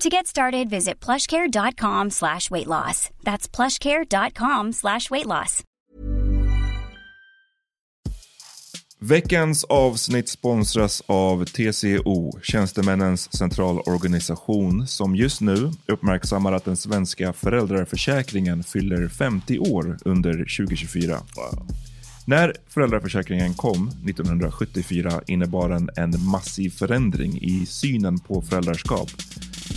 To get started, visit plushcare.com slash weight loss. That's plushcare.com slash weight loss. Veckans avsnitt sponsras av TCO, Tjänstemännens centralorganisation, som just nu uppmärksammar att den svenska föräldraförsäkringen fyller 50 år under 2024. När föräldraförsäkringen kom 1974 innebar den en massiv förändring i synen på föräldraskap.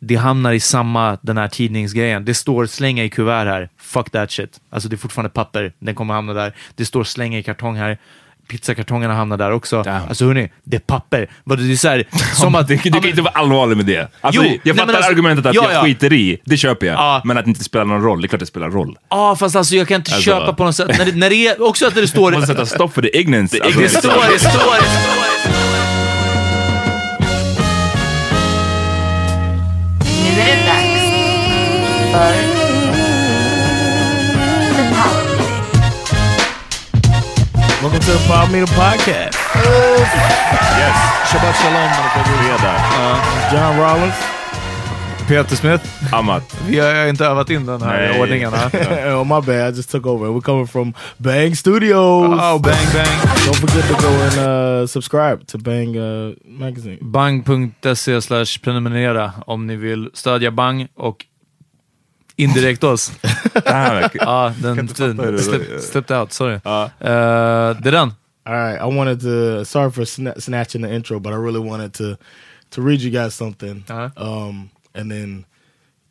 det hamnar i samma, den här tidningsgrejen. Det står slänga i kuvert här. Fuck that shit. Alltså det är fortfarande papper. Den kommer hamna där. Det står slänga i kartong här. Pizzakartongerna hamnar där också. Alltså hörni, det är papper. Det är så här, som att... Du, du kan inte vara allvarlig med det. Alltså, Jo, jag fattar alltså- argumentet att ja, jag ja. skiter i, det köper jag. Ja. Men att det inte spelar någon roll, det är klart det spelar roll. Ja, fast alltså jag kan inte Alltså- köpa på något sätt. När det, när det är, också att det står... Man måste sätta stopp för det ignorance. Alltså, det står, det står, det står. För The Power Minute. Welcome to the Power Meter Podcast. Yes. Shabbat shalom. Fredag. Uh, John Rollins. Peter Smith. Amat. Vi har inte övat in den här Nej. ordningen. oh, my bad. I just took over. We're coming from Bang Studios. Oh, bang bang. Don't forget to go and uh, subscribe to Bang uh, Magazine. Bang.se slash prenumerera om ni vill stödja Bang och indirekt oss. Damn, Ja, den inte fatta hur det- slipped, slipped out, sorry. Ja. Eh, det är den. All right, I wanted to. Sorry for sna- snatching the intro, but I really wanted to to read you guys something, Uh-huh. um, and then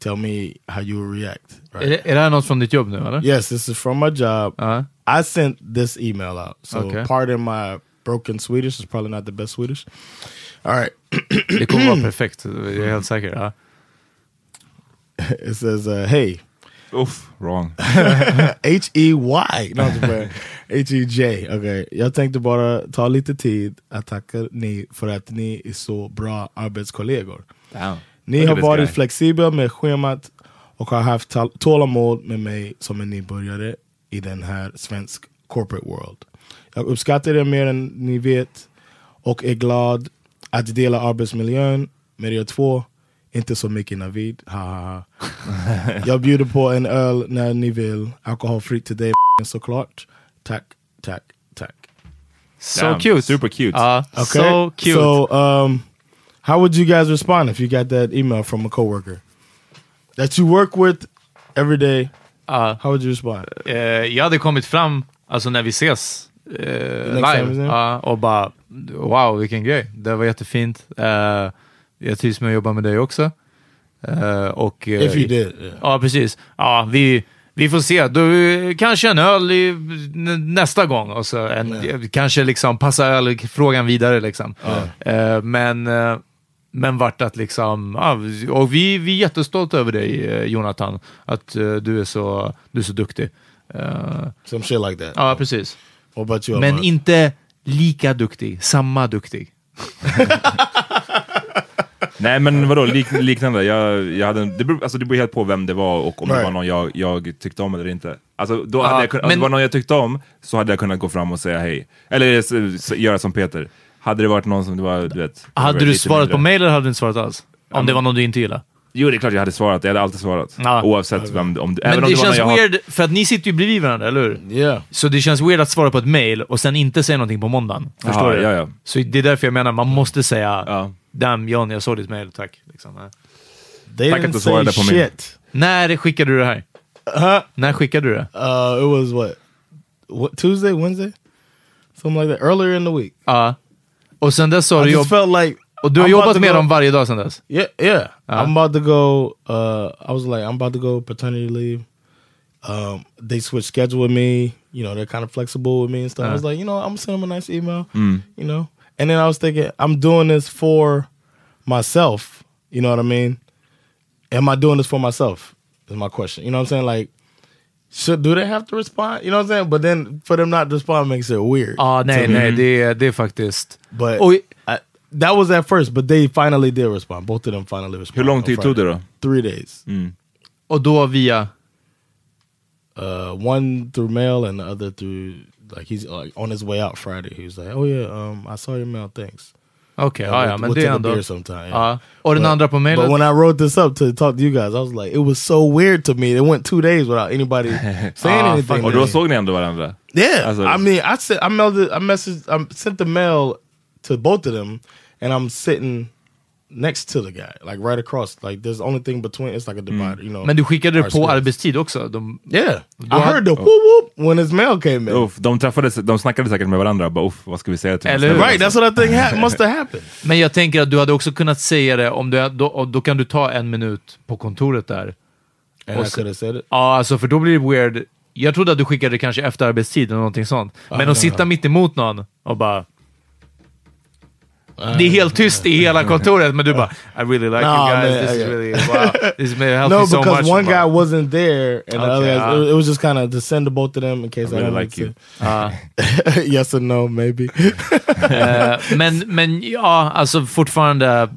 tell me how you will react. Är, Right? det- är det här något från ditt jobb nu eller? Yes, this is from my job. Ja. I sent this email out, so Okay. pardon my broken Swedish. It's probably not the best Swedish. All right, Det kommer vara perfekt, jag är helt säker. Ja. It says, uh, "Hey, Uff, wrong. H E Y. H E J. Okay. Jag tänkte bara ta lite tid att tacka ni för att ni är så bra arbetskollegor. Damn. Ni Look har varit flexibla med schemat och har haft tålamod med mig som en nybörjare i den här svensk corporate world. Jag uppskattar er mer än ni vet och är glad att dela arbetsmiljön Media 2, inte så mycket Navid. Ha, ha, ha. Jag bjuder på en öl när ni vill. Alkoholfritt till dig såklart. Tack, tack, tack. So Damn, cute. super cute. Ja, Okay. so cute. So, um, how would you guys respond if you got that email from a coworker that you work with every day? Ja. How would you respond? Eh, jag hade kommit fram, alltså när vi ses we live, ja, och bara wow vilken grej. Det var jättefint. Eh, jag trivs med att jobba med dig också. Eh, och, eh, you did, yeah. Ja, precis. Ja, vi, vi får se. Du, kanske en öl i, nästa gång. Och så en, Kanske liksom passa ölfrågan vidare. Liksom. Eh, men, eh, men vart att liksom... Ja, och vi, vi är jättestolta över dig, eh, Jonathan. Att eh, du, är så, du är så duktig. Eh, Some shit like that. ja, precis. You? Men Ahmad? inte lika duktig. Samma duktig. Nej men vadå, lik, liknande. Jag, jag hade, en- det, beror, alltså, det beror helt på vem det var och om det Right. var någon jag, jag tyckte om eller inte. Alltså, då hade jag, om men- det var någon jag tyckte om så hade jag kunnat gå fram och säga hej. Eller s- s- göra som Peter. Hade det varit någon som det var, du vet... Hade du lite svarat mindre. på mail eller hade du inte svarat alls? Om det var någon du inte gillade? Jo, det är klart jag hade svarat. Jag hade alltid svarat. Ja. Oavsett vem, om, Men även om det det känns jag har- weird, för att ni sitter ju bredvid varandra, eller hur? Yeah. Så det känns weird att svara på ett mail och sen inte säga någonting på måndagen. Förstår Aha, du? ja, ja. Så det är därför jag menar, man måste säga Ja. Damn John, jag såg ditt mail, tack. Liksom. They Tack att du svarade på min. shit. När skickade du det här? Huh? När skickade du det? Uh, it was what? what? Tuesday, Wednesday? Something like that. Earlier in the week. Ja. Och sen dess har I du just jobbat... felt like... Och du har I'm about jobbat to med go- dem varje dag sen dess? Yeah, yeah. I'm about to go. Uh, I was like, I'm about to go paternity leave. Um, they switched schedule with me. You know, they're kind of flexible with me and stuff. I was Uh-huh. like, you know, I'm gonna send them a nice email. Mm. You know, and then I was thinking, I'm doing this for myself. You know what I mean? Am I doing this for myself? Is my question. You know what I'm saying? Like, should do they have to respond? You know what I'm saying? But then for them not to respond makes it weird. Ja, nej, to me. nej, det, är- det är faktiskt... But Oj. I, that was at first, but they finally did respond. Both of them finally responded. Hur lång on tid tog det då? Three days. Och då via... Uh, one through mail and the other through like he's like on his way out Friday. He was like, "Oh yeah, um, I saw your mail. Thanks." Okej, Uh, ja, we'll- ja, men we'll det take är a ändå... beer sometime. Ja. Och den But- andra på mailen? But when I wrote this up to talk to you guys, I was like, it was so weird to me. It went two days without anybody saying Ah, anything. fuck. Och to då me. såg ni ändå varandra? Yeah, Alltså- I mean, I said I mailed it, I messaged, I sent the mail to both of them, and I'm sitting next to the guy, like right across. Like there's the only thing between. It's like a divider, you know. Men du skickade det på arbetstid också? De, Yeah, I heard the whoop whoop when his mail came in. Uff, de träffades, de snackade säkert med varandra. Bara, uff, vad ska vi säga till Eller hur? Right, that's what I think ha- must have happened. Men jag tänker att du hade också kunnat säga det, om du, då, då kan du ta en minut på kontoret där. And Och I could have said it. Ja, alltså för då blir det weird. Jag trodde att du skickade det kanske efter arbetstid eller någonting sånt. Men nej, att sitta mitt emot någon och bara... Det är helt tyst i hela kontoret, men du bara I really like Nah, you guys, man, this is I- really, wow, this may help No, me so because much. one Bara, guy wasn't there, and the Okay, other guys, ah. it, was just kind of to send to both of them in case I, really wanted like you. say yes or no, maybe. Eh, men, men ja, alltså fortfarande...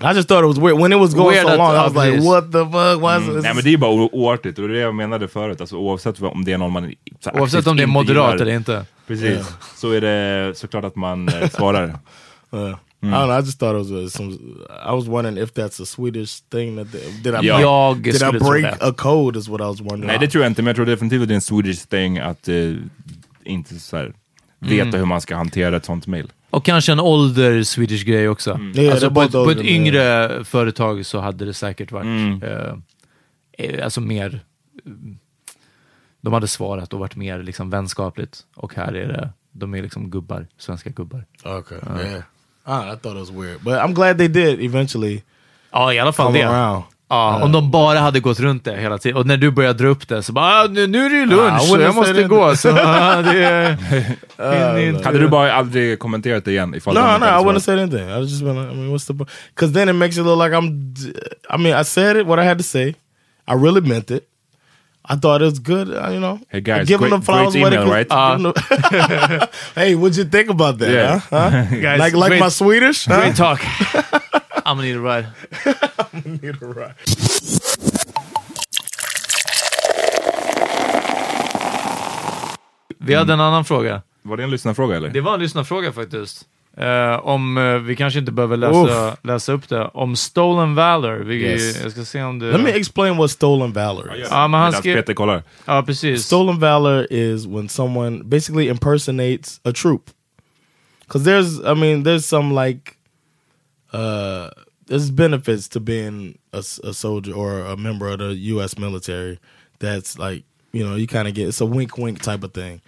I just thought it was weird when it was going Weird so long. I was like, precis. "What the fuck? Why is this?" Nej men det är bara oartigt, och det är det jag menade förut. Alltså, oavsett om det är någon man Oavsett om det är moderat gillar, eller inte. Precis, så är det såklart att man eh, svarar. Uh, I don't know. I just thought it was uh, some. I was wondering if that's a Swedish thing. That they, did I Ja. Jag did I break a code? Is what I was wondering. Nej det tror jag inte, men jag tror definitivt att det är en Swedish thing att eh, inte så här, veta Mm. hur man ska hantera ett sånt mail. Och kanske en ålder Swedish grej också. Yeah, alltså på, ett, på ett yngre företag så hade det säkert varit Mm. eh, eh, alltså mer... eh, De hade svarat och varit mer liksom vänskapligt. Och här är det, de är liksom gubbar, svenska gubbar. Okay. yeah. Ah, I thought it was weird, but I'm glad they did eventually Ja, i alla fall come det. around. Ja, om de bara hade gått runt det hela tiden. Och när du började dra upp det så bara, ah, nu, nu är det ju Ah, lunch, wouldn't jag måste that. gå. Så, ah, det är, Uh, Hade du bara aldrig kommenterat det igen? Ifall No, no, I wouldn't say anything. I was just been, I mean, what's the point? Because then it makes it look like I'm. I mean, I said it what I had to say. I really meant it. I thought it was good. uh, You know, Hey, guys, give them great- the flowers. great email, could- right? the- hey, what'd you think about that? Yeah. Huh? Huh? Guys, like like great- my Swedish? Huh? Great talk. I'm gonna need a ride. Need a ride. Vi hade en annan fråga. Var det en lyssnarfråga eller? Det var en lyssnarfråga faktiskt. Eh, om, eh, vi kanske inte behöver läsa, läsa upp det. Om Stolen Valor. Vi, Yes. Jag ska se om det... Let me explain what stolen valor is. Ja, men han. Peter kollar. Ja, precis. Stolen valor is when someone basically impersonates a troop. Because there's, I mean, there's some like, uh, there's benefits to being a, a soldier or a member of the U.S. military. That's like, you know, you kind of get it's a wink, wink type of thing.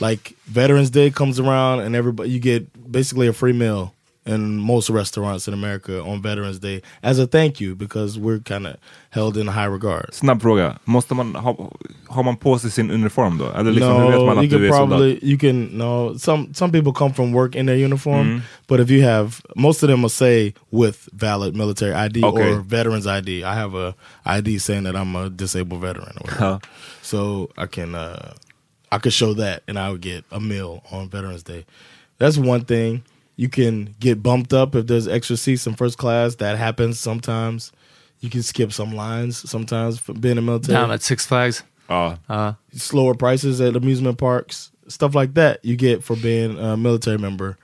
Like Veterans Day comes around and everybody you get basically a free meal in most restaurants in America on Veterans Day as a thank you because we're kind of held in high regard. Snabb fråga. Måste man ha, har man på sig sin uniform då? Eller liksom, hur vet no, man you att can du är probably you can no. Some some people come from work in their uniform, Mm-hmm. but if you have most of them will say with valid military ID Okay. or veterans ID. I have a ID saying that I'm a disabled veteran, or whatever. Ja. so I can uh, I could show that, and I would get a meal on Veterans Day. That's one thing. You can get bumped up if there's extra seats in first class. That happens sometimes. You can skip some lines sometimes for being a military Damn it, Six Flags. Ja. Ja. slower prices at amusement parks, stuff like that you get for being a military member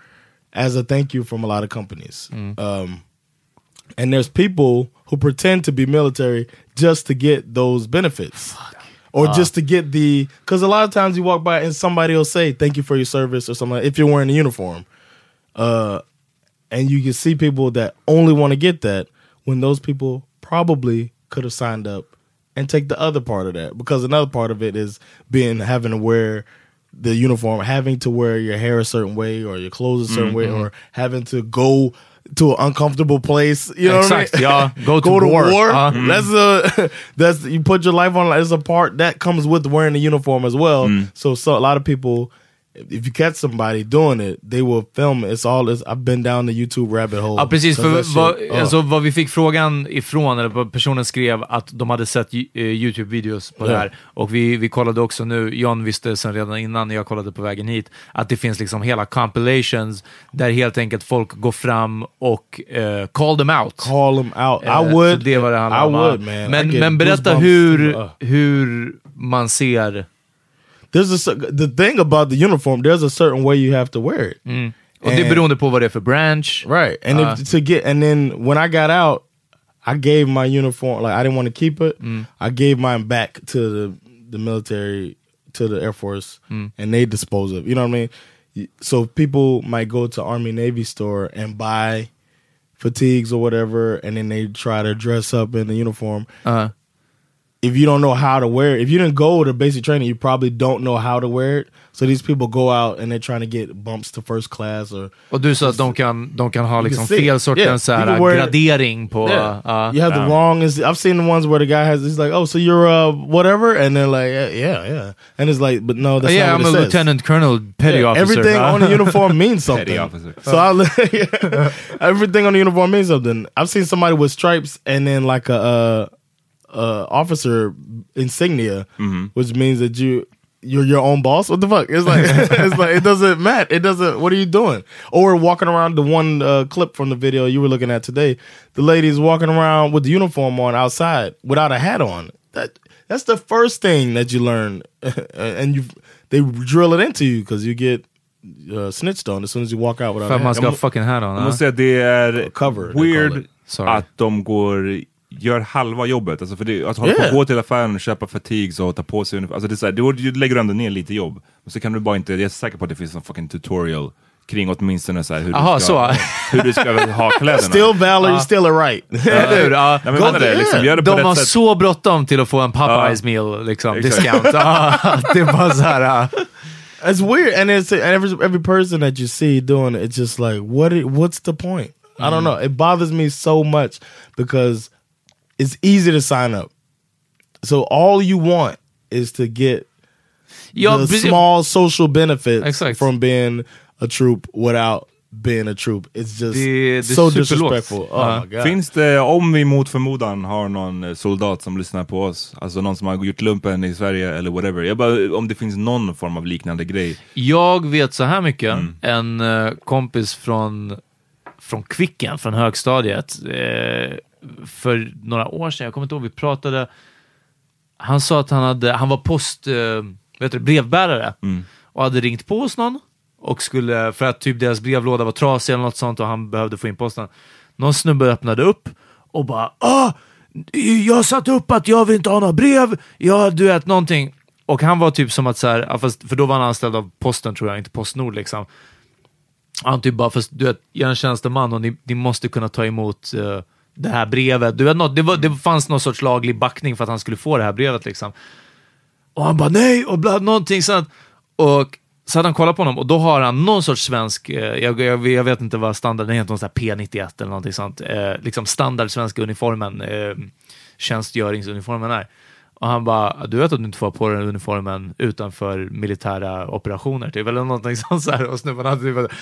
as a thank you from a lot of companies. Um, and there's people who pretend to be military just to get those benefits. Or just to get the, because a lot of times you walk by and somebody will say, thank you for your service or something, like, if you're wearing a uniform. Uh, and you can see people that only want to get that when those people probably could have signed up and take the other part of that. Because another part of it is being having to wear the uniform, having to wear your hair a certain way or your clothes a certain way, or having to go to an uncomfortable place. You know what I mean? yeah. Go to war. Uh, That's a that's you put your life on. It's a part that comes with wearing the uniform as well. So so a lot of people. If you catch somebody doing it, they will film it. It's all this. I've been down the YouTube rabbit hole. Ja, precis. För vad, shit, uh. alltså, vad vi fick frågan ifrån, eller vad personen skrev, att de hade sett eh, YouTube-videos på det Ja. här. Och vi, vi kollade också nu, John visste sen redan innan när jag kollade på vägen hit, att det finns liksom hela compilations där helt enkelt folk går fram och eh, call them out. call them out. Eh, I would. så det var det I would, man. Men, men berätta hur. Uh. hur man ser... There's a the thing about the uniform. There's a certain way you have to wear it. Och det är beroende på vad det är för branch. Right. And Uh. if to get and then when I got out, I gave my uniform like I didn't want to keep it. I gave mine back to the the military to the Air Force and they dispose of. You know what I mean? So people might go to Army Navy store and buy fatigues or whatever and then they try to dress up in the uniform. Uh, If you don't know how to wear it, if you didn't go to basic training, you probably don't know how to wear it. So these people go out and they're trying to get bumps to first class or och du sa att de kan, de kan ha liksom see it. fel sortens Yeah, så här, can wear- gradering på... Yeah. ja. you have the wrong. I've seen the ones where the guy has. He's like, oh, so you're uh whatever, and they're like, yeah, yeah, yeah. and it's like, but no, that's yeah, not I'm what a says. lieutenant colonel, petty Yeah, officer. Everything Ja. on the uniform means something. Petty officer. So I, everything on the uniform means something. I've seen somebody with stripes and then like a, uh uh officer insignia, which means that you you're your own boss. What the fuck? It's like it's like it doesn't matter. It doesn't. What are you doing? Or walking around the one uh, clip from the video you were looking at today. The lady's walking around with the uniform on outside without a hat on. That that's the first thing that you learn, and you they drill it into you because you get uh, snitched on as soon as you walk out without För a att man hat. ska ha fucking hat on. Jag ja. måste säga att det är Cover, they call weird. Sorry. att de går gör halva jobbet. Alltså för det, att hålla på Yeah. att gå till affären och köpa fatigues och ta på sig uniform. Alltså det är så här, då du lägger du ändå ner lite jobb. Men så kan du bara inte, jag är säker på att det finns en fucking tutorial kring åtminstone så här hur, Aha, du ska, så. hur du ska ha kläderna. Still valor, you still are right. Eller hur? Ja. Nej, men vänta det, liksom, gör det på De har sätt. så bråttom till att få en Popeyes meal, liksom, discount. Ja, det är bara så här... ja. It's weird, and it's and every every person that you see doing it, it's just like what? what's the point? I don't know. It bothers me so much because it's easy to sign up. So all you want is to get Ja, the precis. small social benefits Exakt. from being a troop without being a troop. It's just Det- det so disrespectful. Oh Ja. my god. Finns det, om vi mot förmodan har någon eh, soldat som lyssnar på oss, alltså någon som har gjort lumpen i Sverige eller whatever. Jag bara, om det finns någon form av liknande grej. Jag vet så här mycket. Mm. En eh, kompis från, från Kvicken, från högstadiet, eh, för några år sedan, jag kommer inte ihåg, vi pratade, han sa att han, hade, han var post, eh, vet du, brevbärare Mm. och hade ringt på hos någon och skulle, för att typ deras brevlåda var trasig eller något sånt och han behövde få in posten. Någon snubbe öppnade upp och bara ah, jag satte upp att jag vill inte ha några brev, ja du vet någonting. Och han var typ som att så här, för då var han anställd av posten tror jag, inte Postnord liksom. Han typ bara, fast du vet, jag är en tjänsteman och ni, ni måste kunna ta emot eh, det här brevet. Du vet, något, det, var, det fanns någon sorts laglig backning för att han skulle få det här brevet liksom. Och han bara nej, och bla, någonting sånt. Och så hade han kollat på honom och då har han någon sorts svensk, eh, jag, jag, jag vet inte vad standarden heter, någon sån här P91 eller någonting sånt, eh, liksom standard svenska uniformen, eh, tjänstgöringsuniformen är. Och han bara, du vet att du inte får ha på dig den uniformen utanför militära operationer, typ, eller någonting sånt. Så här. Och snubben hade typ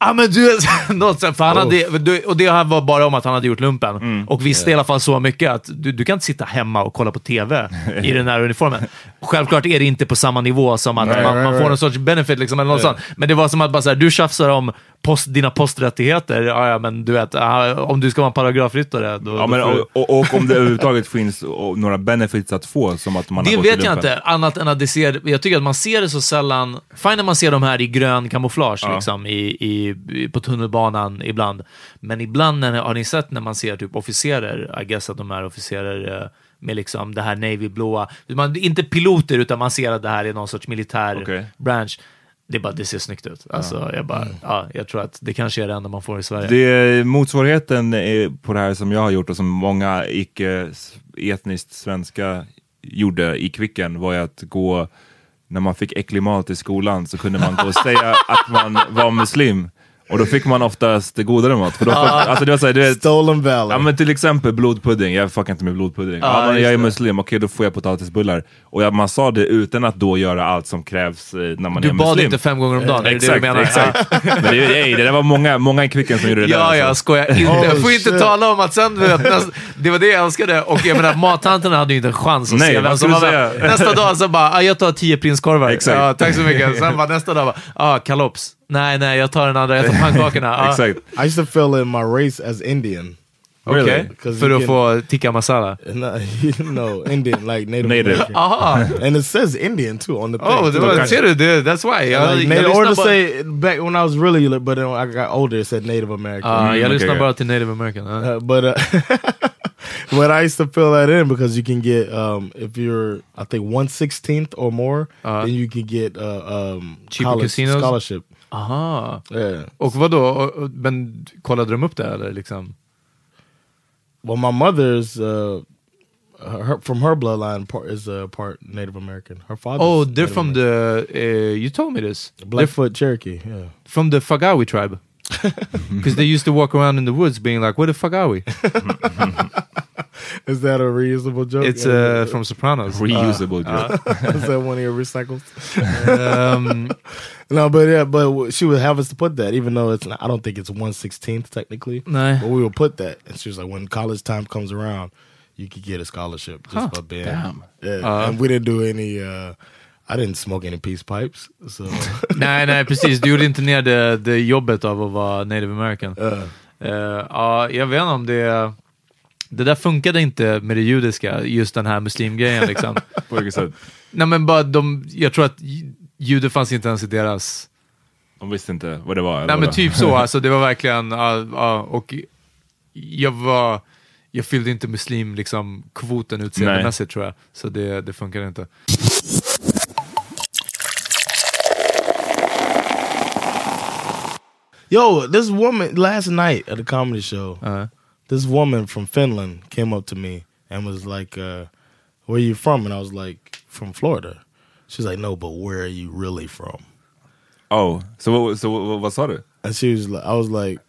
Ja men du, något sånt, för han hade, och det här var bara om att han hade gjort lumpen. Och visste i alla fall så mycket att du, du kan inte sitta hemma och kolla på TV i den här uniformen. Självklart är det inte på samma nivå som att Nej, man, nej, man får någon sorts benefit, liksom, eller något sånt. men det var som att bara så här, du tjafsar om post, dina posträttigheter, ja, ja men du vet, ah, om du ska vara en paragrafryttare, då, Ja, då men, får och, och, om det överhuvudtaget finns några benefits att få, som att man har Det i vet jag inte, annat än att det ser, jag tycker att man ser det så sällan, fine när man ser de här i grön kamouflage Ja. liksom, i, i, på tunnelbanan ibland. Men ibland när, har ni sett när man ser typ officerer, I guess att de är officerer eh, med liksom det här navyblåa, man, inte piloter utan man ser att det här är någon sorts militär Okej. branch. Det, bara, det ser snyggt ut. Alltså, jag, bara, ja, jag tror att det kanske är det enda man får i Sverige. Det motsvarigheten på det här som jag har gjort och som många icke etniskt svenska gjorde i Kvicken var ju att gå, när man fick äcklig mat i skolan så kunde man gå och säga att man var muslim. Och då fick man oftast godare mat. För då, alltså det var så här, du vet, Stolen valor. Ja men till exempel blodpudding, jag fuckar inte med blodpudding. Ja, Ja, men jag är muslim, okej då får jag potatisbullar. Och jag, man sa det utan att då göra allt som krävs eh, när man du är bad muslim. inte fem gånger om dagen, är det Exakt, det du menar? exakt. Men det, ey, det där var många, många i Kvicken som gjorde det där. Ja, alltså. jag skojar inte. Oh, jag får inte tala om att sen, du vet, näst, det var det jag älskade. Och jag menar, mattanterna hade ju inte en chans att Nej, se vem som var du? Nästa dag så bara, ah, jag tar tio prinskorvar. Exakt. Ja, tack så mycket. Sen bara nästa dag, bara, ah, kalops. Nej, nej, jag tar den andra, jag tar pannkakorna. Ah, Exakt. I used to fill in my race as Indian. Okej, Really? 'Cause för you att can- få tikka masala. No, no, Indian, like Native, Native. American. Aha! And it says Indian too on the thing. Oh, det too. var, ser du? Det, that's why. Jag, like, jag, native, or to bara, say back when I was really, li- but then when I got older, it said Native American. Ah, jag Mm, lyssnar okej. bara till native american. ah. Uh, but uh, but I used to fill that in because you can get um, if you're I think one sixteenth or more, Uh-huh. then you can get uh, um, Cheaper college casinos? scholarship. Aha. Yeah. Och vad då? Men kollade de upp det eller liksom? Well, my mother's uh, her, from her bloodline part is a part Native American. Her father. Oh, they're from the, uh, you told me this. They're Blackfoot Cherokee. Yeah. from the Fagawi tribe. Because they used to walk around in the woods being like, "Where the fuck are we?" Is that a reusable joke? It's uh, from Sopranos. Reusable joke. is that one of your recycles? Um, no, but yeah, but she would have us to put that, even though it's not, I don't think it's one sixteenth technically. No, But we would put that, and she was like, when college time comes around, you could get a scholarship just Huh. by being. Damn. Yeah, Uh. and we didn't do any. uh I didn't smoke any peace pipes, so nej, nej, precis. Du gjorde inte ner det, det jobbet av att vara native american. uh, Eh, Ja, jag vet inte om det... Det där funkade inte med det judiska, just den här muslimgrejen liksom. På vilket sätt? nej men bara de, jag tror att ju- jude fanns inte ens i deras... De visste inte vad det var? Nej men typ så, alltså det var verkligen, ja, ja, och jag var, jag fyllde inte muslim liksom kvoten utseendemässigt tror jag. Så det, det funkade inte. Yo, this woman last night at a comedy show. Uh, this woman from Finland came up to me and was like, uh, "Where are you from?" And I was like, "From Florida." She's like, "No, but where are you really from?" Oh, så, vad- så vad- vad sa du? And she was like, "I was like."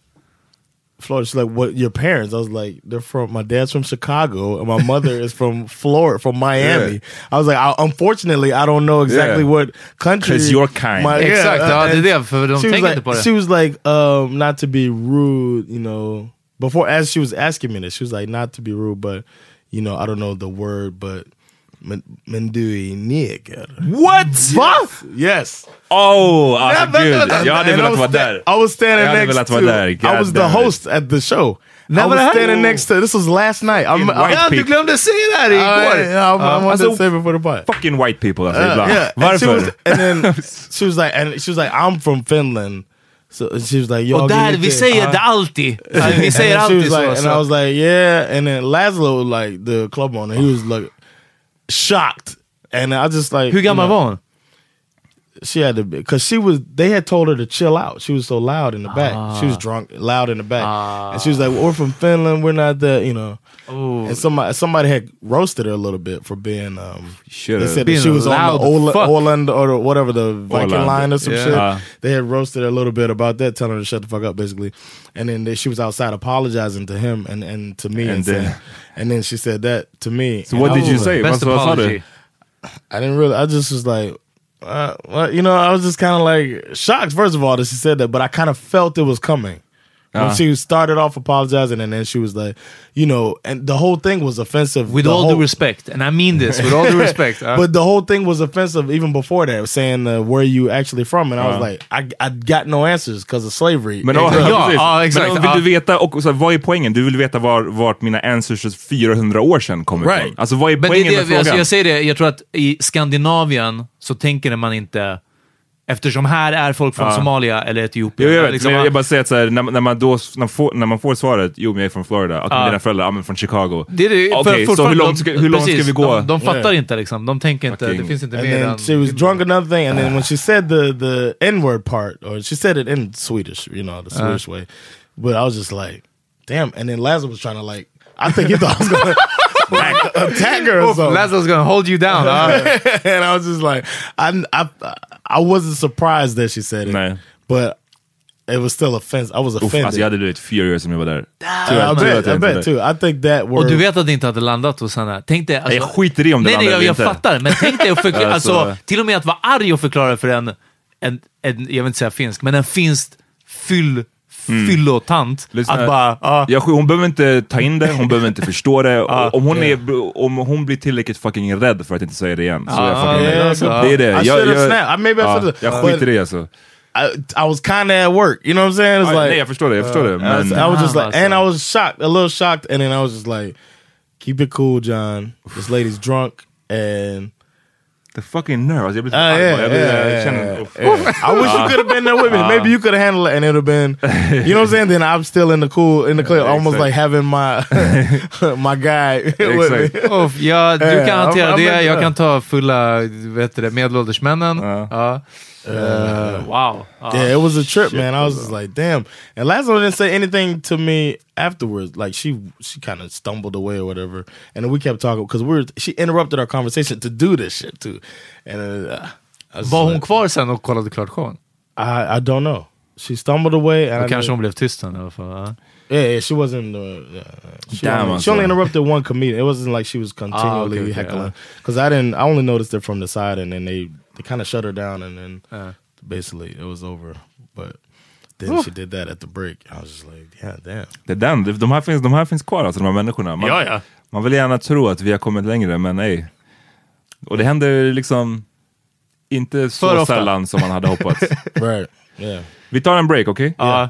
Florida. She's like, "What? Your parents?" I was like, "They're from. My dad's from Chicago, and my mother is from Florida, from Miami." I was like, I, "Unfortunately, I don't know exactly Yeah. what country." 'Cause you're kind. My, Exakt, ja, det är and det, för de she was like, inte på det. She was like, um, not to be rude, you know. Before, as she was asking me this, she was like, not to be rude, but you know, I don't know the word, but men, men du är neger. What? Va? Yes. Oh, alltså Yeah, gud. but- Jag hade I velat vara där. I was standing Jag next to. där. I God was the damn it. host at the show, När I was standing next to, this was last night. I'm, White I, Ja, du glömde säga det här igår! I, I, I, wanted Alltså, to save it for the pod. Fucking white people alltså Uh, ibland. yeah. And she Varför? was, and then she was like, and she was like, I'm from Finland. So she was like, Och där, vi säger det alltid. Vi säger alltid så. and. I was like, yeah. And then Laszlo, like the club owner, he was like shocked. And I just like, Hur gammal you know, var hon? She had to be because she was. They had told her to chill out. She was so loud in the back. She was drunk, loud in the back, and she was like, "We're from Finland. We're not that, you know." And somebody somebody had roasted her a little bit for being. Um, Should've. they said Being she was on the Ola, fuck. Or whatever the Viking Åland. line or some Yeah. shit. Uh. they had roasted her a little bit about that, telling her to shut the fuck up, basically. And then they, she was outside apologizing to him and, and to me, and, And saying, then- and then she said that to me. So what I did you like- say? Best Vad vad sa apology. I didn't really. I just was like, uh, well, you know, I was just kind of like shocked. First of all, that she said that, but I kind of felt it was coming. When she started off apologizing, and then she was like, you know, and the whole thing was offensive. With The all whole- due respect, and I mean this with all due respect. ja. But the whole thing was offensive even before that, saying uh, where you actually from, and I was like, I, I got no answers because of slavery. Men, And- ja, Ja, ja, exakt. Men vill du veta, och, så, vad är poängen? Du vill veta var, vart mina ancestors 400 år sedan kommer Right. ifrån. Alltså vad är Men det, poängen är med det, frågan? alltså, jag säger det, jag tror att i Skandinavien så tänker man inte, eftersom här är folk från Somalia eller Etiopien. Jo, jag vet, liksom, men jag, jag bara säger att så här, när, när, man då, när, får, när man får svaret, jo men jag är från Florida, och Ja. dina föräldrar, ja men från Chicago. det är det, för Okej, så hur långt ska, hur långt ska precis, vi gå? De, de fattar Yeah. inte liksom, de tänker inte, Fucking- det finns inte And mer än... she was drunk another thing, and then when she said the the N word part, or she said it in Swedish, you know, the Swedish way, but I was just like, damn. And then Lazarus was trying to like, I think he thought I was gonna like, attack her or something. Laszlo's gonna hold you down. ja. and I was just like, I, I I wasn't surprised that she said it, Nej. but it was still offensive. I was Uff, offended. alltså jag hade blivit furious om jag var där. I Tyvärr- tyvärr bet, I bet too. I think that word. Och du vet att det inte hade landat hos henne. Tänk dig... Alltså, Jag skiter i om det nej, nej, landar jag, jag inte. fattar. Men tänk dig att förklara, Alltså- alltså, till och med att vara arg och förklara för en, en, en jag vill inte säga finsk, men en finsk fyll, fyllotant. Lyssna, Att bara... ja. jag, hon behöver inte ta in det, hon behöver inte förstå det. om, hon är, om hon blir tillräckligt fucking rädd för att inte säga det igen, så är jag Ja, fucking ja, nöjd. alltså. Det är det. I Jag, jag. I- I ja, jag but- skiter i det alltså. I, I was kind of at work. You know what I'm saying? It's Ja, like nej, jag förstår det, jag förstår det. I was, Men, I was just Ah, like, and I alltså. was shocked, a little shocked, and then I was just like, "Keep it cool, John. This lady's drunk." And the fucking nerve. Alltså, jag blir så arg bara. jag, blir, jag känner... uff. I wish you could have been there with me. Maybe you could have handled it, and it would have been, you know what I'm saying? Then I'm still in the cool, in the clear, almost like having my my guy with me. Exactly. Uff, ja, du kan hantera det, jag kan ta fulla vet du det, medelålders männen. Ja. Eh, wow. Yeah, it was a trip, man. I was just like, damn. And Laszlo didn't say anything to me afterwards. Like she, she kind of stumbled away or whatever. And then we kept talking because we were. She interrupted our conversation to do this shit too. And uh, I was Var hon like, kvar sen och kollade klart showen? I, I don't know. She stumbled away. And kanske hon blev tyst sen i alla fall. Yeah, yeah, she wasn't. Uh, yeah, she, Damn, only, she only interrupted one comedian. It wasn't like she was continually okay, okay, heckling. uh. Because I didn't. I only noticed it from the side, and then they they kind of shut her down, and then Uh. basically it was over. But then she did that at the break. I was just like, yeah, damn. Det är den, de- här finns, de här finns kvar alltså, de här människorna. Man, Ja, ja. man vill gärna tro att vi har kommit längre, men nej. Och det händer liksom inte så sällan som man hade hoppats. Right. Yeah. vi tar en break, okej? Ja.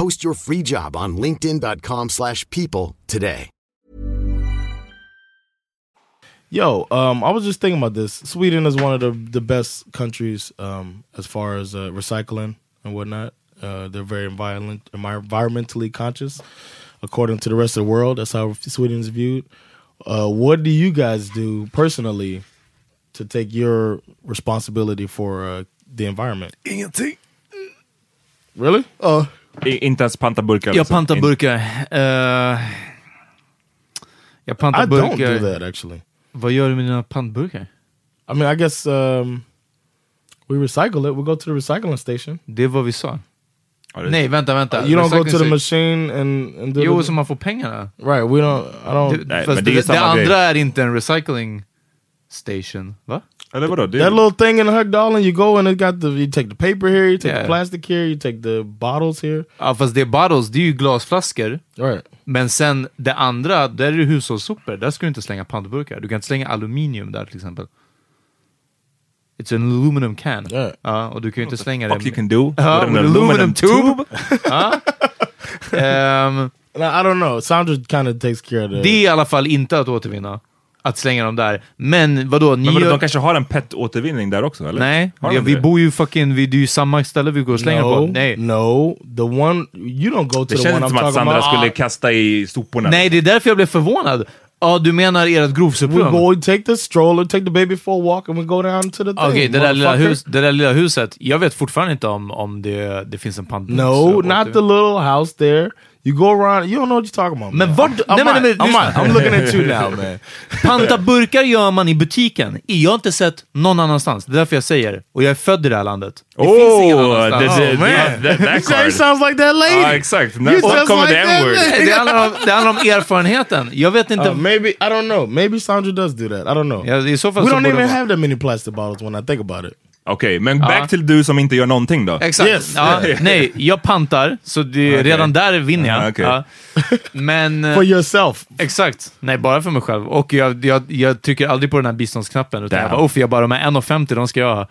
Post your free job on linkedin.com/people slash people today. Yo, um, I was just thinking about this. Sweden is one of the the best countries um, as far as uh, recycling and whatnot. Uh, they're very environment, environmentally conscious, according to the rest of the world. That's how Sweden is viewed. Uh, what do you guys do personally to take your responsibility for uh, the environment? Ingenting. Really? Ja. Inte ens panta burkar? Jag liksom. pantar burkar. Eh, jag pantar I burkar. don't do that actually. Vad gör du med dina pantburkar? I mean, I guess um, we recycle it. We go to the recycling station. Det är vad vi sa. Nej, vänta, vänta. You don't go to the machine and, and do Jo, the... så man får pengarna. Right, we don't... I don't... Det, fast det, det, andra är inte en recycling station, va? Eller vadå? Det, That little thing in Högdalen, you go and it got the you take the paper here, you take Yeah. the plastic here, you take the bottles here. Ja, fast det är bottles, det är ju glasflaskor. Right. Men sen det andra, där är det hushållssopor. Där ska du inte slänga pantburkar. Du kan inte slänga aluminium där till exempel. It's an aluminum can. Ja, och du kan ju inte slänga fuck det. you can do Ja, with an an aluminum aluminum tube. ja. No, I don't know. Sandra kind of takes care of the... det är i alla fall inte att återvinna. Att slänga dem där. Men vadå? Ni Men vadå, gör- de kanske har en PET-återvinning där också? Eller? Nej, ja, vi det? bor ju fucking, vi, det är ju samma ställe vi går och slänger no, på. Nej. no. The one... You don't go to Det the känns one I'm som att talking Sandra about. skulle kasta i soporna. Nej, det är därför jag blev förvånad. Ja, du menar ert We grovsoprum? go, we take the stroller, take the baby for a walk and we go down to the thing. Okej, det, där lilla motherfucker. hus, det där lilla huset. Jag vet fortfarande inte om, om det, det finns en pantburk. No, not the little house there. You go around, you don't know what you're talking about. Men man. vart... I'm, nej, men, nej, men, I'm. I'm looking at you now man. Panta burkar gör man i butiken. Jag har inte sett någon annanstans. Det är därför jag säger. Och jag är född i det här landet. Det Oh, finns ingen annanstans. is- man. that- that sounds like that lady. Ja, exakt. You just kommer like that lady. det, handlar om, det handlar om erfarenheten. Jag vet inte... Uh, maybe I don't know. Maybe Sandra does do that. I don't know. Ja, I så fall we så don't even have that many plastic bottles when I think about it. Okej, men back till du som inte gör någonting då. Exakt. Yes. Ja, nej, jag pantar, så det, Okej. redan där vinner jag. Ah, okej. Ja. Men... eh, For yourself. Exakt. Nej, bara för mig själv. Och jag, jag, jag trycker aldrig på den här biståndsknappen, utan jag bara, jag bara, de här 1,50 de ska jag ha.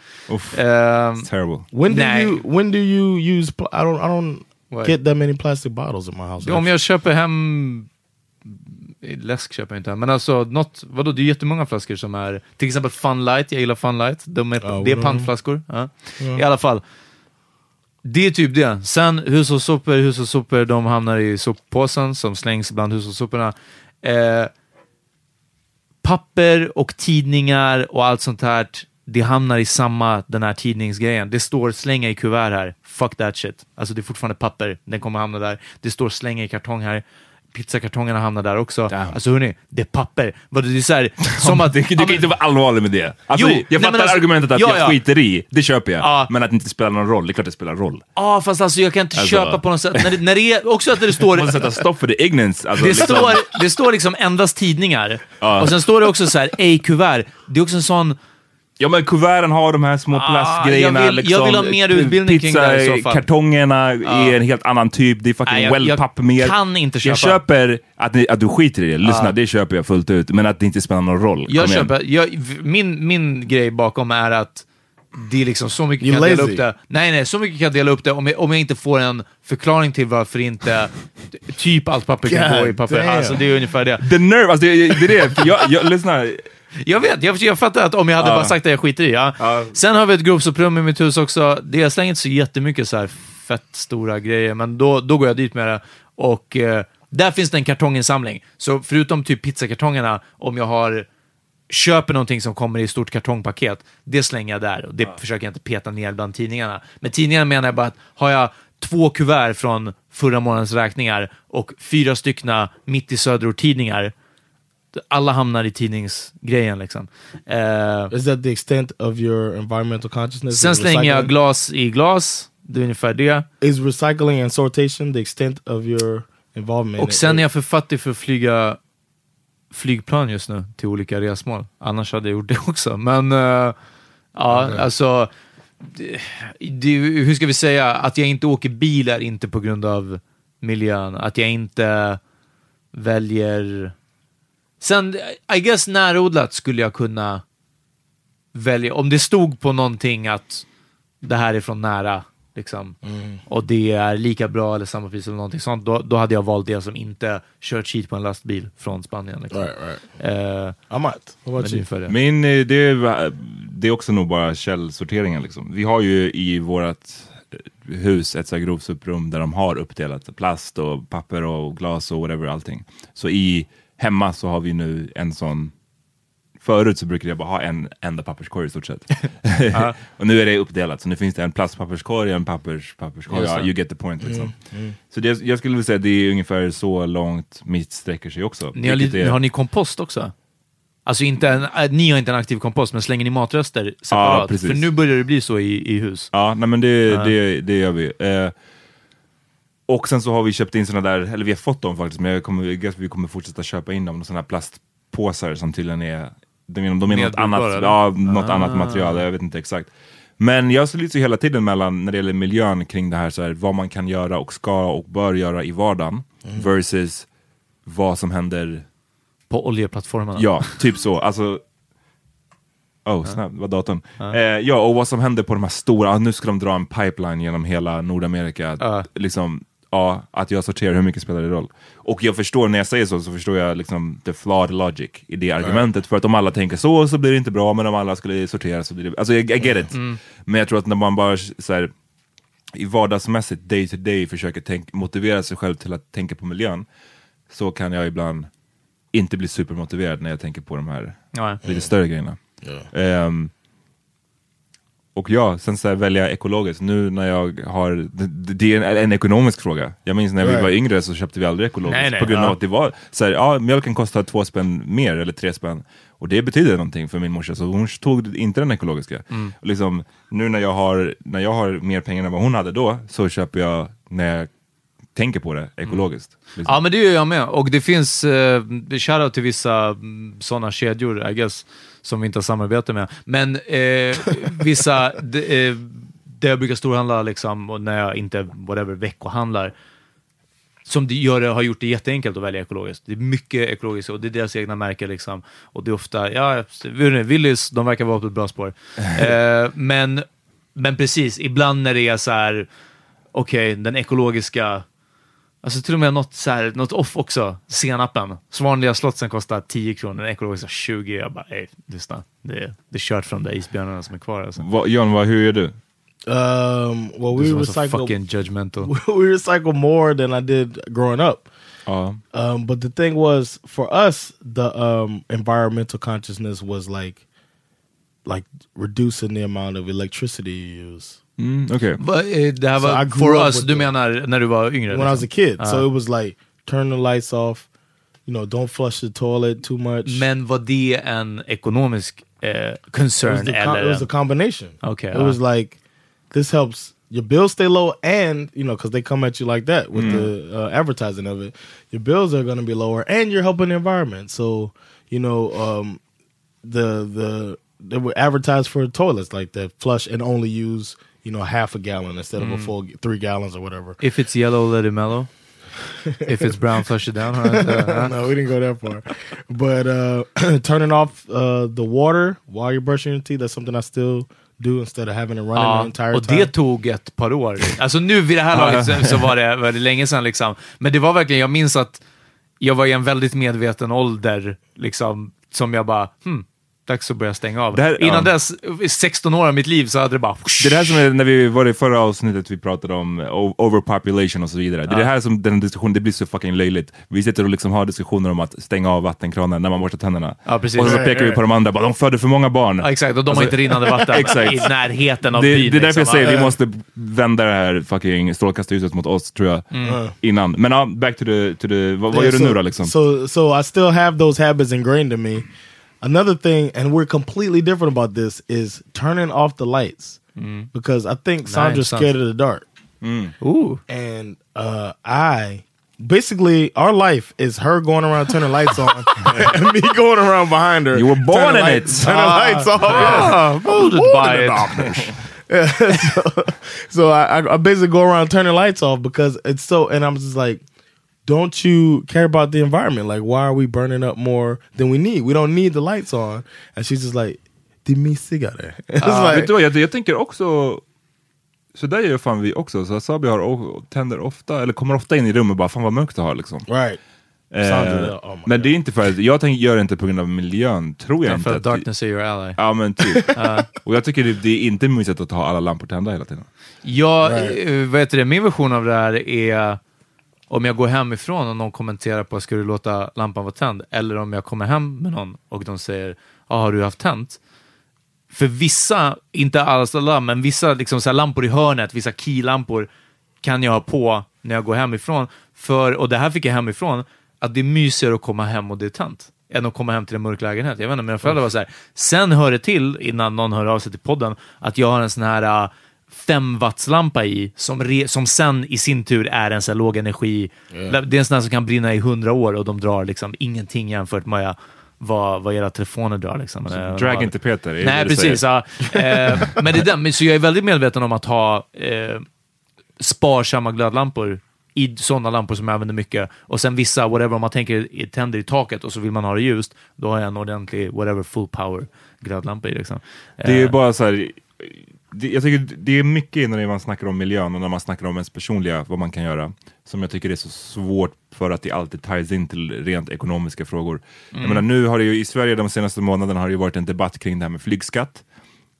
Ehm, Terrible. When do Nej. you when do you use pl- I don't I don't What? get that many plastic bottles in my house. om jag köper hem... Läsk köper jag inte men alltså något, vadå, det är jättemånga flaskor som är, till exempel Funlight, jag gillar Funlight, de är, Ja, det är pantflaskor. Ja. I alla fall. Det är typ det. Sen hushållssopor, hushållssopor, de hamnar i soppåsen som slängs bland hushållssoporna. Eh, papper och tidningar och allt sånt här, det hamnar i samma, den här tidningsgrejen. Det står slänga i kuvert här. Fuck that shit. Alltså det är fortfarande papper, den kommer hamna där. Det står slänga i kartong här. Pizzakartongerna hamnar där också. Alltså hörni, det är papper. Det är så här, som att... Du, du kan inte vara allvarlig med det. Alltså, Jo, jag fattar alltså- argumentet att ja, jag ja. skiter i, det köper jag. Ja. Men att det inte spelar någon roll, det är klart det spelar roll. Ja, fast alltså jag kan inte Alltså- köpa på något sätt. När det, när det är, också att det står... Man måste sätta stopp för the ignorance. Alltså, Det liksom. står, det står liksom endast tidningar. Ja. Och sen står det också så här, ej kuvert. Det är också en sån... Ja men kuverten har de här små Ah, plastgrejerna. jag vill- liksom. jag vill ha mer utbildning kring det här i så fall. Kartongerna är en helt annan typ. Det är fucking Nej, jag- jag wellpapp mer. kan inte köpa. Jag köper att, ni, att du skiter i det. Lyssna, det köper jag fullt ut. Men att det inte spelar någon roll. Jag Kom köper, jag, min, min grej bakom är att det är liksom så mycket You're kan jag dela lazy. upp det. Nej, nej, så mycket kan jag dela upp det om jag, om jag inte får en förklaring till varför inte typ allt papper kan God gå i papper. damn. Alltså det är ungefär det. The nerve, alltså det, det är det. Jag, jag, lyssna. Jag vet, jag, jag fattar att om jag hade Ja. bara sagt att jag skiter i, ja. Ja. Sen har vi ett grovsoprum i mitt hus också. Det, jag slänger inte så jättemycket så här fett stora grejer, men då, då går jag dit med det. Och eh, där finns det en kartonginsamling. Så förutom typ pizzakartongerna, om jag har köper någonting som kommer i ett stort kartongpaket, det slänger jag där och det försöker jag inte peta ner bland tidningarna. Men tidningarna menar jag bara att har jag två kuvert från förra månadens räkningar och fyra styckna mitt i söderort-tidningar, alla hamnar i tidningsgrejen liksom. Eh, Is that the extent of your environmental consciousness? sen slänger jag glas i glas, det är ungefär det. Is recycling and sortation the extent of your involvement. Och sen är jag för fattig för att flyga flygplan just nu till olika resmål. Annars hade jag gjort det också. Men eh, ja, Okej. alltså, det, det, hur ska vi säga? Att jag inte åker bil är inte på grund av miljön. Att jag inte väljer... Sen, I guess närodlat skulle jag kunna välja. Om det stod på någonting att det här är från nära, liksom, och det är lika bra eller samma pris eller någonting sånt, då, då hade jag valt det som inte kört hit på en lastbil från Spanien. Liksom. Right, right. Eh, I might. What about men you? ungefär det. Min, eh, det, är- det är också nog bara källsorteringen. Liksom. Vi har ju i vårt hus ett så här där de har uppdelat plast och papper och glas och whatever allting. Så i hemma så har vi nu en sån Förut så brukade jag bara ha en enda papperskorg i stort sett. och nu är det uppdelat, så nu finns det en plastpapperskorg och en pappers, papperskorg. Ja, det. you get the point liksom. Mm, mm. Så det, jag skulle vilja säga att det är ungefär så långt mitt sträcker sig också. Ni har, li- är- har ni kompost också? Alltså inte en, äh, ni har inte en aktiv kompost, men slänger ni matrester separat? precis. För nu börjar det bli så i, i hus. Ja, nej, men det, Ja. det, det gör vi. Eh, och sen så har vi köpt in sådana där, eller vi har fått dem faktiskt, men jag kommer, jag guess vi kommer fortsätta köpa in dem, sådana här plastpåsar som tydligen är, de är, de är något annat, eller? ja, något Ah. annat material, jag vet inte exakt. Men jag sliter ju hela tiden mellan, när det gäller miljön kring det här, så här, vad man kan göra och ska och bör göra i vardagen, Mm. versus vad som händer På oljeplattformarna? Ja, typ så. Alltså, oh snap, det var datorn. Eh, ja, och vad som händer på de här stora, ah, nu ska de dra en pipeline genom hela Nordamerika. Ja. Liksom, ja, att jag sorterar, hur mycket spelar det roll? Och jag förstår, när jag säger så, så förstår jag liksom the flawed logic i det argumentet. För att om alla tänker så, så blir det inte bra, men om alla skulle sortera så blir det... Alltså, I, I get it. Mm. Men jag tror att när man bara så här, i vardagsmässigt, day to day, försöker tänk, motivera sig själv till att tänka på miljön, så kan jag ibland inte bli supermotiverad när jag tänker på de här Ja. lite större grejerna. Ehm, och ja, sen så här välja ekologiskt. Nu när jag har, det, är en, en ekonomisk fråga. Jag minns när vi Right. var yngre så köpte vi aldrig ekologiskt. Nej, nej, på grund ja. av att det var så här, ja mjölken kostar två spänn mer eller tre spänn. Och det betyder någonting för min morsa, så hon tog inte den ekologiska. Mm. Och liksom, nu när jag, har, när jag har mer pengar än vad hon hade då, så köper jag när jag tänker på det ekologiskt. Liksom. Ja, men det gör jag med. Och det finns eh, shoutout till vissa sådana kedjor, I guess, som vi inte har samarbete med. Men eh, vissa, de, eh, där jag brukar storhandla, liksom, och när jag inte, whatever, veckohandlar, som det gör, har gjort det jätteenkelt att välja ekologiskt. Det är mycket ekologiskt och det är deras egna märken. Liksom. Och det är ofta, ja, Willys, de verkar vara på ett bra spår. Eh, men, men precis, ibland när det är så här, okej, den ekologiska Alltså till och med något, så här, något off också. Senapen. Svanliga slottsen kostar 10 kronor, ekologiska 20. Jag bara, ej, lyssna. Det är, det är kört från de där isbjörnarna som är kvar. Alltså. Vad- John, vad, hur gör du? Um, well, Du we så recycle. fucking judgmental. we recycle more than I did growing up. Ja. Um, but the thing was, for us, the um, environmental consciousness was like, like reducing the amount of electricity you use. Mm, Okej. Va, eh, Det här So I var grew for up us, with du the- menar när du var yngre? when I was a liksom? kid. So it was like turn the lights off, you know, don't flush the toilet too much. Men var det en ekonomisk eh, it was, concern? the com- eller? it was a combination. Okay, it ah. was like this helps your bills stay low, and you know, because they come at you like that with Mm. the uh, advertising of it, your bills are going to be lower, and you're helping the environment. So you know, um, the the they would advertise for toilets like that flush and only use you know half a gallon instead of a Mm. full three gallons or whatever. If it's yellow, let it mellow. If it's brown, flush it down. Huh? Uh, no, we didn't go that far. But uh, turning off uh, the water while you're brushing your teeth, that's something I still do instead of having it running the Ja, entire och time. det tog ett par år. Alltså nu vid det här laget så, så var det väldigt länge sedan. Liksom. Men det var verkligen, jag minns att jag var i en väldigt medveten ålder, liksom, som jag bara, hmm, dags att börja stänga av. Här- Innan ja. dess, 16 år av mitt liv, så hade det bara... Det är det här som är, när vi var i förra avsnittet vi pratade om overpopulation och så vidare. Det är Ja. det här som den diskussionen, det blir så fucking löjligt. Vi sitter och liksom har diskussioner om att stänga av vattenkranen när man borstar tänderna. Ja, precis. Och så pekar vi på de andra, bara, de föder för många barn. Ja, exakt, och de har Alltså, inte rinnande vatten exakt. i närheten av det, byn. det är därför jag liksom. säger, vi Ja. måste vända det här fucking strålkastarljuset mot oss, tror jag, Mm. innan. Men ja, back to the, to the vad, vad gör du so, nu då liksom? So, so I still have those habits ingrained in me. Another thing, and we're completely different about this, is turning off the lights because I think Sandra's Nice, scared of the dark. Ooh. And uh, I basically our life is her going around turning lights on and me going around behind her. You were born in lights- it. Turning Ah. lights off. Ah, yes. molded Born by it. Yeah, so so I, I- I basically go around turning lights off because it's so, and I'm just like, don't you care about the environment? Like, why are we burning up more than we need? We don't need the lights on. And she's just like, det är mysigare. Ja, like, vet du vad, jag, jag tänker också, så där gör fan vi också. Så Sabi har, tänder ofta, eller kommer ofta in i rummet och bara, fan vad mörkt det har liksom. Right. Eh, Sandra, oh men det är inte för att, jag tänker, gör det inte på grund av miljön, tror jag Ja, inte. för att darkness är your ally. Ja men typ. och jag tycker det, det är inte mysigt att ha alla lampor tända hela tiden. Ja, Right. eh, vad heter det? min version av det här är om jag går hemifrån och någon kommenterar på ska du låta lampan vara tänd? Eller om jag kommer hem med någon och de säger ah, har du haft tänt? För vissa, inte alls alla, men vissa liksom så här lampor i hörnet, vissa keylampor kan jag ha på när jag går hemifrån. För, och det här fick jag hemifrån, att det är mysigare att komma hem och det är tänt än att komma hem till en mörk lägenhet. Jag vet inte, mina föräldrar var så här. Sen hör det till, innan någon hör av sig till podden, att jag har en sån här äh, uh, 5 wattslampa i, som, re, som sen i sin tur är en här låg energi. Yeah. Det är en sån här som kan brinna i 100 år och de drar liksom ingenting jämfört med vad, vad era telefoner drar. Liksom. Eh, Drag vad- inte Peter, är Nej, precis. Ja. Eh, men det är den, så jag är väldigt medveten om att ha eh, sparsamma glödlampor i sådana lampor som jag använder mycket. Och sen vissa, whatever, om man tänker tänder i taket och så vill man ha det ljust, då har jag en ordentlig, whatever, full power glödlampa i. Liksom. Det är ju Eh, bara så här. Det, jag tycker det är mycket när man snackar om miljön och när man snackar om ens personliga, vad man kan göra, som jag tycker är så svårt för att det alltid ties in till rent ekonomiska frågor. Jag Mm. menar, nu har det ju i Sverige de senaste månaderna har det ju varit en debatt kring det här med flygskatt.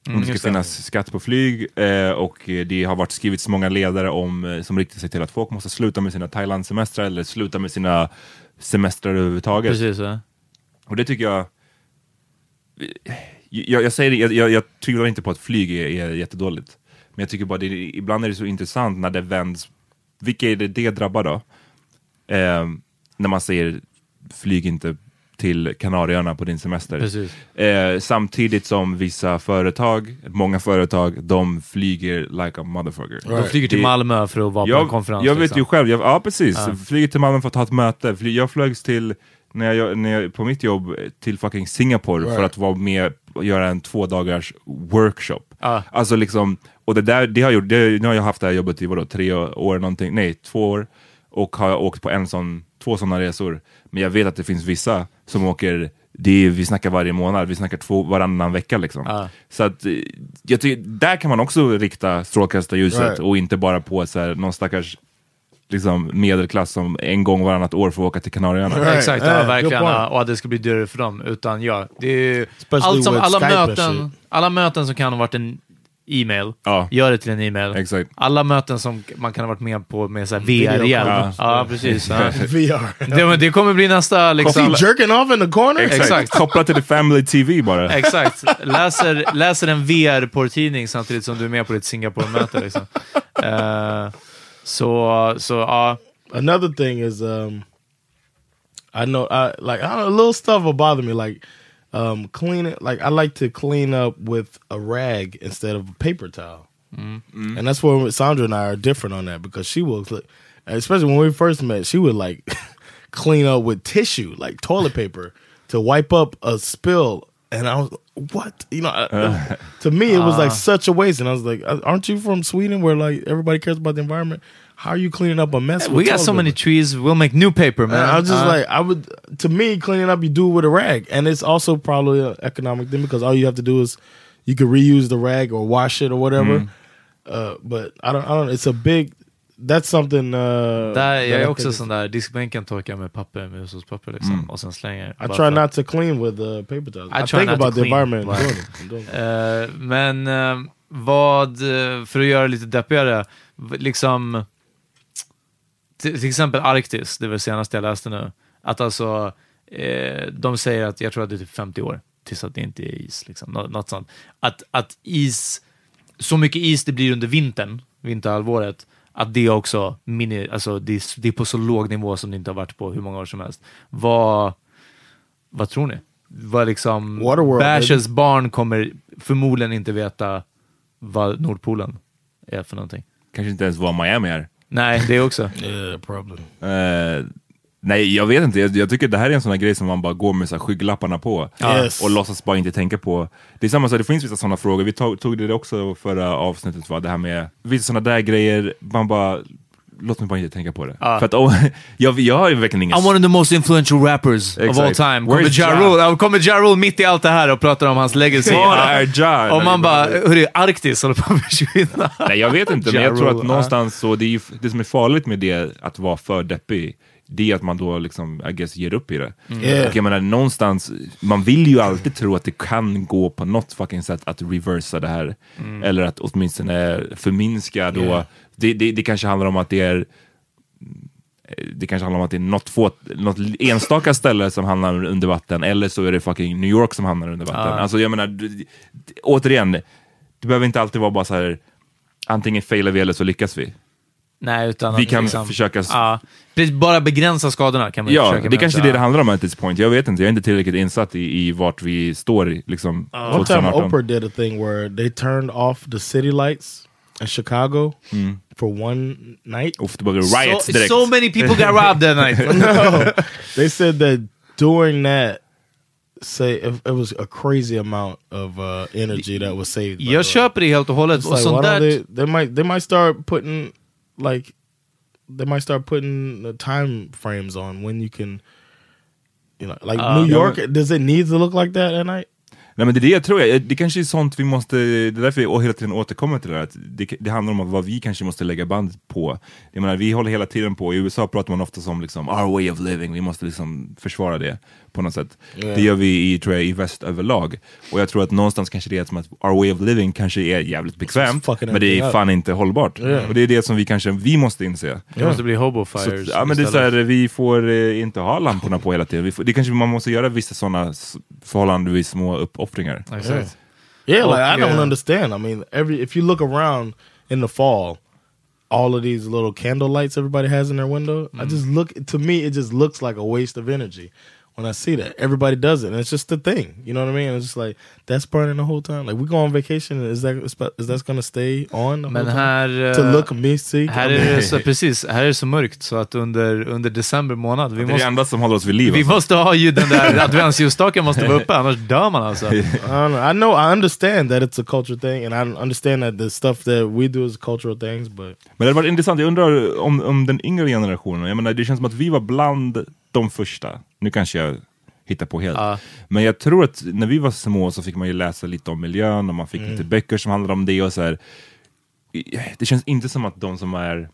Om Mm, det ska just det. finnas skatt på flyg eh, och det har varit skrivits många ledare om, eh, som riktar sig till att folk måste sluta med sina Thailand-semestrar eller sluta med sina semestrar överhuvudtaget. Precis, ja. Och det tycker jag... Jag, jag säger det, jag, jag, jag tvivlar inte på att flyg är, är jättedåligt. Men jag tycker bara det, ibland är det så intressant när det vänds. Vilka är det det drabbar då? Eh, när man säger flyg inte till Kanarieöarna på din semester. Eh, samtidigt som vissa företag, många företag, de flyger like a motherfucker. De flyger till Det- Malmö för att vara på jag, en konferens. Jag vet liksom. ju själv, jag, ja precis. Ja. Flyger till Malmö för att ha ett möte. Fly, jag flögs till, när jag, när jag, på mitt jobb, till fucking Singapore för Right. att vara med och göra en två dagars workshop. Ja. Alltså liksom, och det där, det har jag gjort, det, nu har jag haft det här jobbet i vadå, tre år någonting, nej två år. Och har jag åkt på en sån, två sådana resor. Men jag vet att det finns vissa som åker, det är, vi snackar varje månad, vi snackar två, varannan vecka liksom. Ja. Så att, eh, jag tycker, där kan man också rikta strålkastarljuset Right. och inte bara på så här, någon stackars liksom, medelklass som en gång varannat år får åka till Kanarieöarna. Right. Exakt, Yeah, ja, verkligen. Ja, och att det ska bli dyrare för dem. Utan ja, det är allt som, alla, Skype möten, alla möten som kan ha varit en e-mail, Ja. gör det till en e-mail. Exakt. Alla möten som man kan ha varit med på med så VR-hjälp. call. Ja. ja, precis. Ja. VR. Det, men det kommer bli nästa liksom... He jerking off in the corner? Exakt. Exakt. Kopplat till the family TV bara. Exakt. Läser, läser en VR-porrtidning samtidigt som du är med på ditt Singapore-möte. Liksom. Eh, så, så ja. Another thing is, um, I know, I like, I don't know, little stuff will bother me. Like, um, clean it. Like, I like to clean up with a rag instead of a paper towel. And that's where Sandra and I are different on that because she will, especially when we first met, she would like clean up with tissue, like toilet paper, to wipe up a spill. And I was, what? You know, I- to me, it was like such a waste. And I was like, aren't you from Sweden where like everybody cares about the environment? How are you cleaning up a mess? We got so many trees, we'll make new paper, man. And I was just Uh, like, I would, to me, cleaning up, you do it with a rag. And it's also probably an economic thing because all you have to do is you can reuse the rag or wash it or whatever. Uh, but I don't, I don't, it's a big, that's something. Uh, Där, jag I är think också sån där, diskbänken torkar med papper, med hushållspapper liksom, och sen slänger. I try not to clean with uh, paper towels. I I, think about the environment. Eh, men eh, vad, eh, för att göra det lite deppigare, liksom till, exempel Arktis, det var det senaste jag läste nu, att alltså de säger att, jag tror att det är typ 50 år tills att det inte är is, liksom, nå- något sånt. Att, att is, så mycket is det blir under vintern, vinterhalvåret, att det också, mini, alltså det, är- det är på så låg nivå som det inte har varit på hur många år som helst. Vad, vad tror ni? Vad liksom, Waterworld, Bashers barn kommer förmodligen inte veta vad Nordpolen är för någonting. Kanske inte ens vad Miami är. Nej, det också. Yeah, problem. Eh, nej, jag vet inte. Jag, jag tycker det här är en sån här grej som man bara går med så här skygglapparna på Yes. och låtsas bara inte tänka på. Det är samma sak, det finns vissa sådana frågor. Vi tog, tog det också förra avsnittet, va? det här med vissa sådana där grejer, man bara Låt mig bara inte tänka på det. Ja. För att, oh, jag, jag har ju verkligen ingen... I'm one of the most influential rappers of all time. Kommer Ja? Rule, kommer ja Rule mitt i allt det här och pratar om hans legacy. Var är Ja? Och man bara, hörru, Arktis håller på att försvinna. Nej, jag vet inte, men Ja jag tror att någonstans så, det, är, ju- det som är farligt med det, att vara för deppig, det är att man då liksom, I guess, ger upp i det. Mm. Yeah. Och jag menar, någonstans, man vill ju alltid tro att det kan gå på något fucking sätt att reversa det här. Mm. Eller att åtminstone förminska då. Yeah. Det, det, det kanske handlar om att det är det kanske handlar om att det är något, få, något enstaka ställe som hamnar under vatten, eller så är det fucking New York som hamnar under vatten. Ja. Alltså jag menar, återigen, det behöver inte alltid vara bara så här antingen failar vi eller så lyckas vi. Nej, utan Vi att kan liksom, försöka... Ja, bara begränsa skadorna kan man Ja, försöka det är kanske är det det handlar om at this point. Jag vet inte, jag är inte tillräckligt insatt i, i vart vi står i, liksom, One time 2018. Oprah did a thing where they turned off the city lights in Chicago for one night. Uff, det började riots So, direkt. so many people got robbed that night. no, they said that during that, say if it was a crazy amount of uh, energy that was saved. Jag köper det helt och hållet. It's Och like, sånt där, they, they might they might start putting like they might start putting the time frames on when you can you know like Uh, New York does it need to look like that at night? Nej men det är det jag tror, jag. det kanske är sånt vi måste, det är därför jag hela tiden återkommer till det här, att det, det handlar om vad vi kanske måste lägga band på. Jag menar, vi håller hela tiden på, i USA pratar man ofta om liksom, our way of living, vi måste liksom försvara det på något sätt. Yeah. Det gör vi i, tror jag, i väst överlag. Och jag tror att någonstans kanske det är som att our way of living kanske är jävligt bekvämt, men det är up. fan inte hållbart. Yeah. Och det är det som vi kanske, vi måste inse. det måste bli hobo Så, fires ja, men det är så här, vi får eh, inte ha lamporna på hela tiden. Vi får, det kanske man måste göra vissa sådana förhållandevis små uppoffringar. Yeah, Och, like I don't uh, understand. I mean, every if you look around in the fall, all of these little candle lights everybody has in their window, I just look to me it just looks like a waste of energy when I see that. Everybody does it, and it's just a thing. You know what I mean? It's just like that's burning the whole time. Like we go on vacation, is that is that going to stay on? The Men här... to eh, look mystic. Här är det så, precis, här är det så mörkt så att under, under december månad, vi Det är det måste, enda som håller oss vid liv. vi alltså. måste ha ju den där adventsljusstaken måste vara uppe, annars dör man alltså. I, know. I know I understand that it's a culture thing, and I understand that the stuff that we do is cultural things, but Men det varit intressant, jag undrar om, om den yngre generationen, jag menar det känns som att vi var bland de första, nu kanske jag hittar på helt, Ja. men jag tror att när vi var små så fick man ju läsa lite om miljön och man fick lite böcker som handlade om det och så här. Det känns inte som att de som är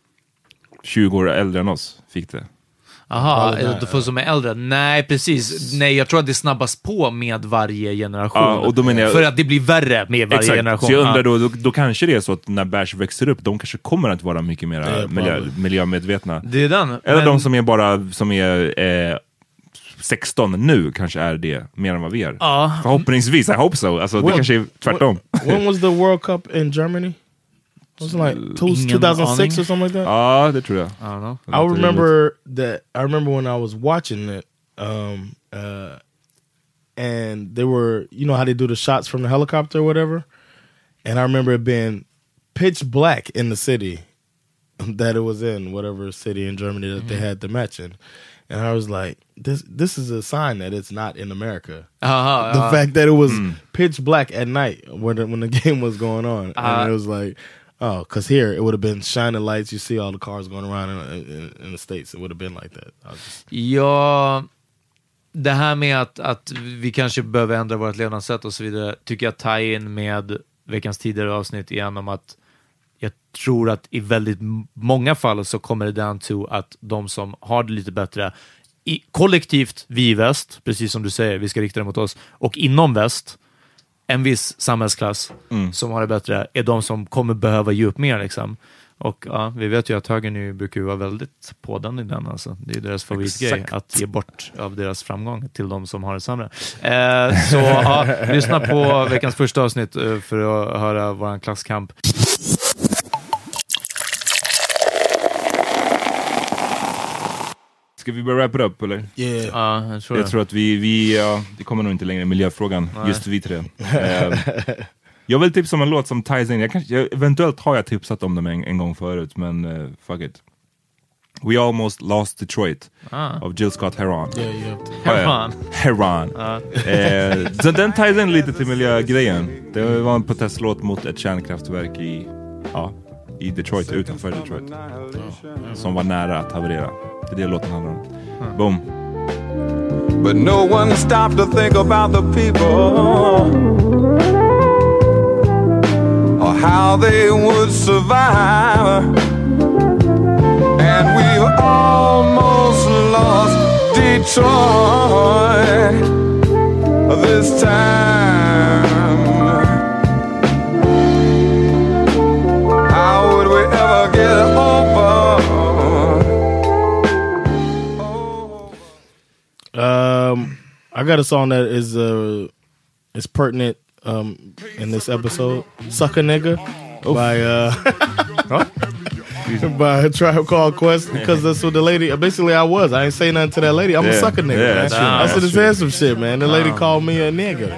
20 år äldre än oss fick det. Jaha, ja, för som är äldre? Nej, precis. Nej, jag tror att det snabbas på med varje generation. Ja, och då menar jag- För att det blir värre med varje Exakt, generation. så jag undrar då, då, då kanske det är så att när Bärs växer upp, de kanske kommer att vara mycket mer miljö, miljömedvetna. Det är den. Eller men- de som är bara som är eh, 16 nu kanske är det mer än vad vi är. Ja. Förhoppningsvis, I hope so. Alltså, det Well, kanske är tvärtom. when was the World Cup in Germany? Was it like 2006 or something like that? Ja, det tror jag. I don't know. I remember that. I remember when I was watching it, um, uh, and they were, you know, how they do the shots from the helicopter or whatever. And I remember it being pitch black in the city that it was in, whatever city in Germany that they had the match in. And I was like, this this is a sign that it's not in America. Aha, the ja. fact that it was pitch black at night when the, when the game was going on, Uh, and it was like, oh, because here it would have been shining lights. You see all the cars going around in, in, in the states. It would have been like that. Just, Ja, det här med att, att vi kanske behöver ändra vårt levnadssätt och så vidare, tycker jag tar in med veckans tidigare avsnitt igen om att jag tror att i väldigt många fall så kommer det down to att de som har det lite bättre, i, kollektivt vi i väst, precis som du säger, vi ska rikta det mot oss, och inom väst, en viss samhällsklass som har det bättre, är de som kommer behöva ge upp mer. Liksom. Och ja, vi vet ju att högern nu brukar vara väldigt på den i den. Alltså. Det är deras favoritgrej, Exakt. att ge bort av deras framgång till de som har det sämre. Eh, så ja, lyssna på veckans första avsnitt eh, för att höra vår klasskamp. Ska vi börja wrap it up eller? yeah. Ja, jag tror Jag det. tror att vi, vi ja, det kommer nog inte längre miljöfrågan, Nej. just vi tre. Eh, Jag vill tipsa om en låt som ties in. Jag kanske, jag, eventuellt har jag tipsat om dem en, en gång förut, men eh, fuck it. We almost lost Detroit Ah. av Jill Scott Heron. Yeah, ja. Heron. Heron. Ja. Eh, så den ties in lite till miljögrejen. Det var en protestlåt mot ett kärnkraftverk i, ja, i Detroit, utanför Detroit. Som var nära att haverera. Det är det låten handlar om. Boom. But no one stopped to think about the people or how they would survive. And we almost lost Detroit this time. Got a song that is uh is pertinent um in this episode. "Suck a Nigga" by uh by Tribe Called Quest because that's what the lady. Basically, I was. I ain't say nothing to that lady. I'm a Yeah. sucker nigga. Yeah, man. that's true. I That's should have true. said some shit, man. The lady Wow. called me a nigga.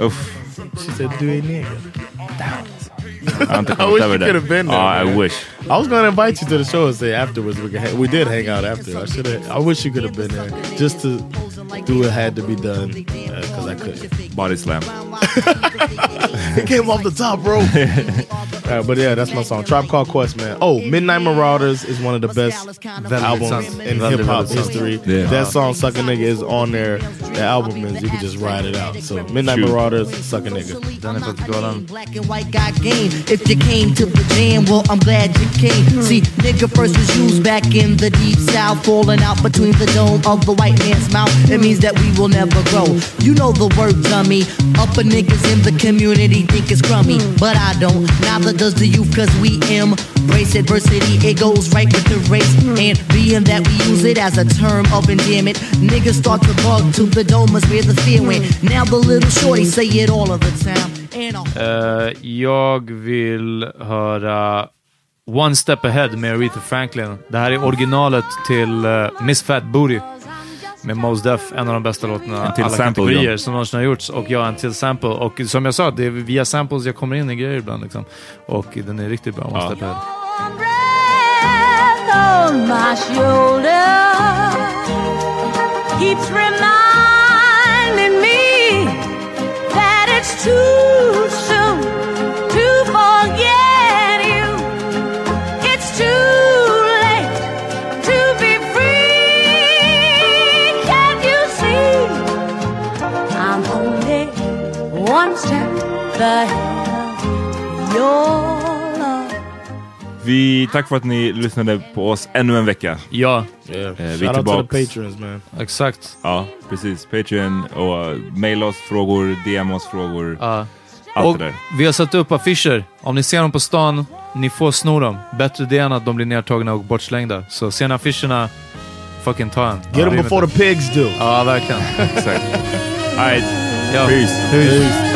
Uff. She said, "Do a nigga." Jag har inte I wish you could have been there. Ja, I man. wish. I was gonna invite you to the show and say afterwards we could. Ha- we did hang out after. I should have. I wish you could have been there just to do what had to be done uh, because I couldn't. Body slam. it came off the top bro. All right, but yeah, that's my song. Tribe Called Quest, man. Oh, Midnight Marauders is one of the best albums sant. in hip hop history. Yeah. That song, "Suck a Nigga," is on there. The album is you can just ride it out. So Midnight Shoot. Marauders, "Suck a Nigga." Den är faktiskt galen. Black and white got game. If you came to the jam, well, I'm glad you came. See, nigga first was used back in the deep south, falling out between the dome of the white man's mouth. It means that we will never grow. You know the word dummy. Upper niggas in the community think it's crummy, but I don't. Neither does the youth, cause we embrace adversity. It goes right with the race. And being that we use it as a term of endearment, niggas start to bug to the dome is where the fear went. Now the little shorty say it all of the time. Eh, jag vill höra One Step Ahead med Aretha Franklin. Det här är originalet till eh, Miss Fat Booty med Mos Def, en av de bästa låtarna alla sample, kategorier John. som någonsin har gjorts. Och jag har en till sample. Och som jag sa, det är via samples jag kommer in i grejer ibland. Liksom. Och den är riktigt bra, One Ja. Keeps reminding me that it's too Vi, tack för att ni lyssnade på oss ännu en vecka. Ja, Yeah. Eh, vi är Shout out to tillbaks. the patrons, man. exakt. Ja, precis. Patreon och uh, maila oss frågor, DM oss frågor. Ja. Allt och det där. vi har satt upp affischer. Om ni ser dem på stan, ni får sno dem. Bättre det än att de blir nedtagna och bortslängda. Så ser ni affischerna, fucking ta en. Get them before the pigs do. Ja, verkligen. Exakt. Alright, Ja. peace. Peace.